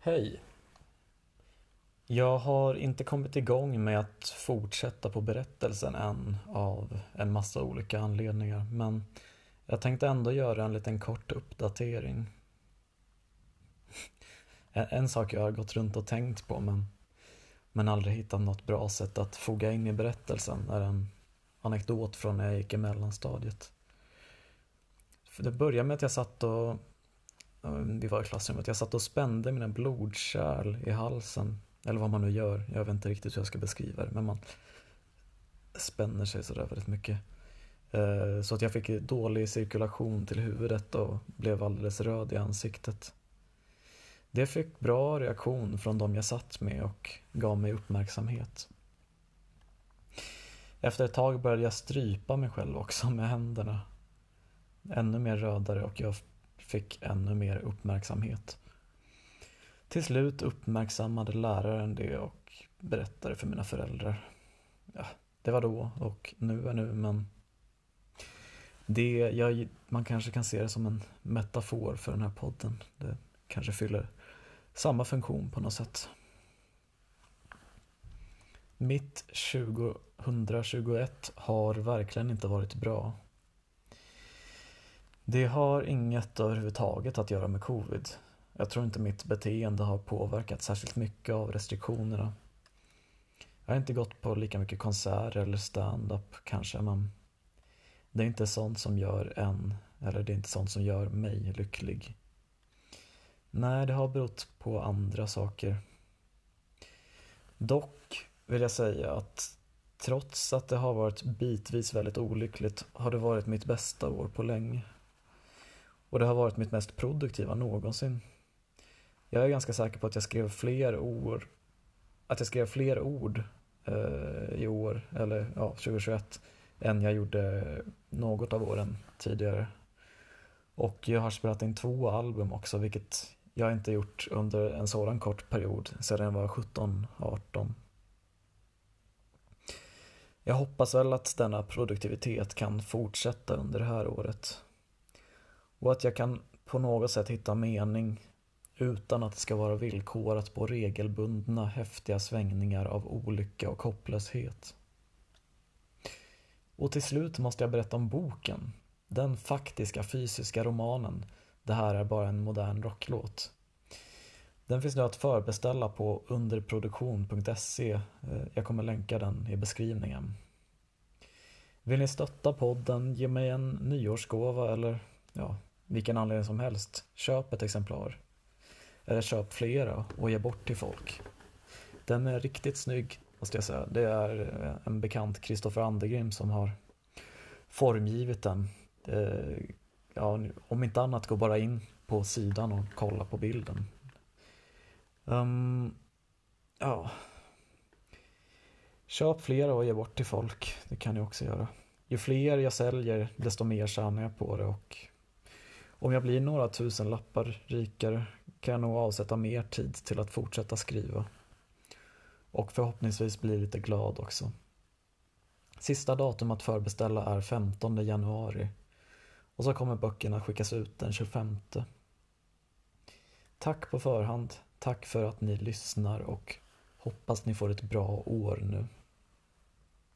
Hej! Jag har inte kommit igång med att fortsätta på berättelsen än av en massa olika anledningar men jag tänkte ändå göra en liten kort uppdatering. En sak jag har gått runt och tänkt på men, men aldrig hittat något bra sätt att foga in i berättelsen är en anekdot från när jag gick i mellanstadiet. För det började med att jag satt och vi var i klassrummet, jag satt och spände mina blodkärl i halsen. Eller vad man nu gör, jag vet inte riktigt hur jag ska beskriva det, men man spänner sig sådär väldigt mycket. Eh, så att jag fick dålig cirkulation till huvudet och blev alldeles röd i ansiktet. Det fick bra reaktion från de jag satt med och gav mig uppmärksamhet. Efter ett tag började jag strypa mig själv också med händerna. Ännu mer rödare och jag fick ännu mer uppmärksamhet. Till slut uppmärksammade läraren det och berättade för mina föräldrar. Ja, det var då och nu är nu men det, jag, man kanske kan se det som en metafor för den här podden. Det kanske fyller samma funktion på något sätt. Mitt 2021 har verkligen inte varit bra. Det har inget överhuvudtaget att göra med covid. Jag tror inte mitt beteende har påverkat särskilt mycket av restriktionerna. Jag har inte gått på lika mycket konserter eller stand-up kanske, men det är inte sånt som gör en, eller det är inte sånt som gör mig lycklig. Nej, det har berott på andra saker. Dock vill jag säga att trots att det har varit bitvis väldigt olyckligt har det varit mitt bästa år på länge. Och det har varit mitt mest produktiva någonsin. Jag är ganska säker på att jag skrev fler ord, att jag skrev fler ord eh, i år, eller ja, 2021, än jag gjorde något av åren tidigare. Och jag har spelat in två album också, vilket jag inte gjort under en sådan kort period, sedan jag var 17-18. Jag hoppas väl att denna produktivitet kan fortsätta under det här året. Och att jag kan på något sätt hitta mening utan att det ska vara villkorat på regelbundna häftiga svängningar av olycka och hopplöshet. Och till slut måste jag berätta om boken, den faktiska fysiska romanen Det här är bara en modern rocklåt. Den finns nu att förbeställa på underproduktion.se. Eh, jag kommer länka den i beskrivningen. Vill ni stötta podden, ge mig en nyårsgåva eller ja, vilken anledning som helst. Köp ett exemplar. Eller köp flera och ge bort till folk. Den är riktigt snygg, måste jag säga. Det är eh, en bekant Kristoffer Andergrim som har formgivit den. Eh, ja, om inte annat, gå bara in på sidan och kolla på bilden. Um, ja. Köp flera och ge bort till folk. Det kan ni också göra. Ju fler jag säljer, desto mer tjänar jag på det och om jag blir några tusen lappar rikare kan jag nog avsätta mer tid till att fortsätta skriva. Och förhoppningsvis bli lite glad också. Sista datum att förbeställa är 15 januari och så kommer böckerna skickas ut den 25. Tack på förhand. Tack för att ni lyssnar och hoppas ni får ett bra år nu.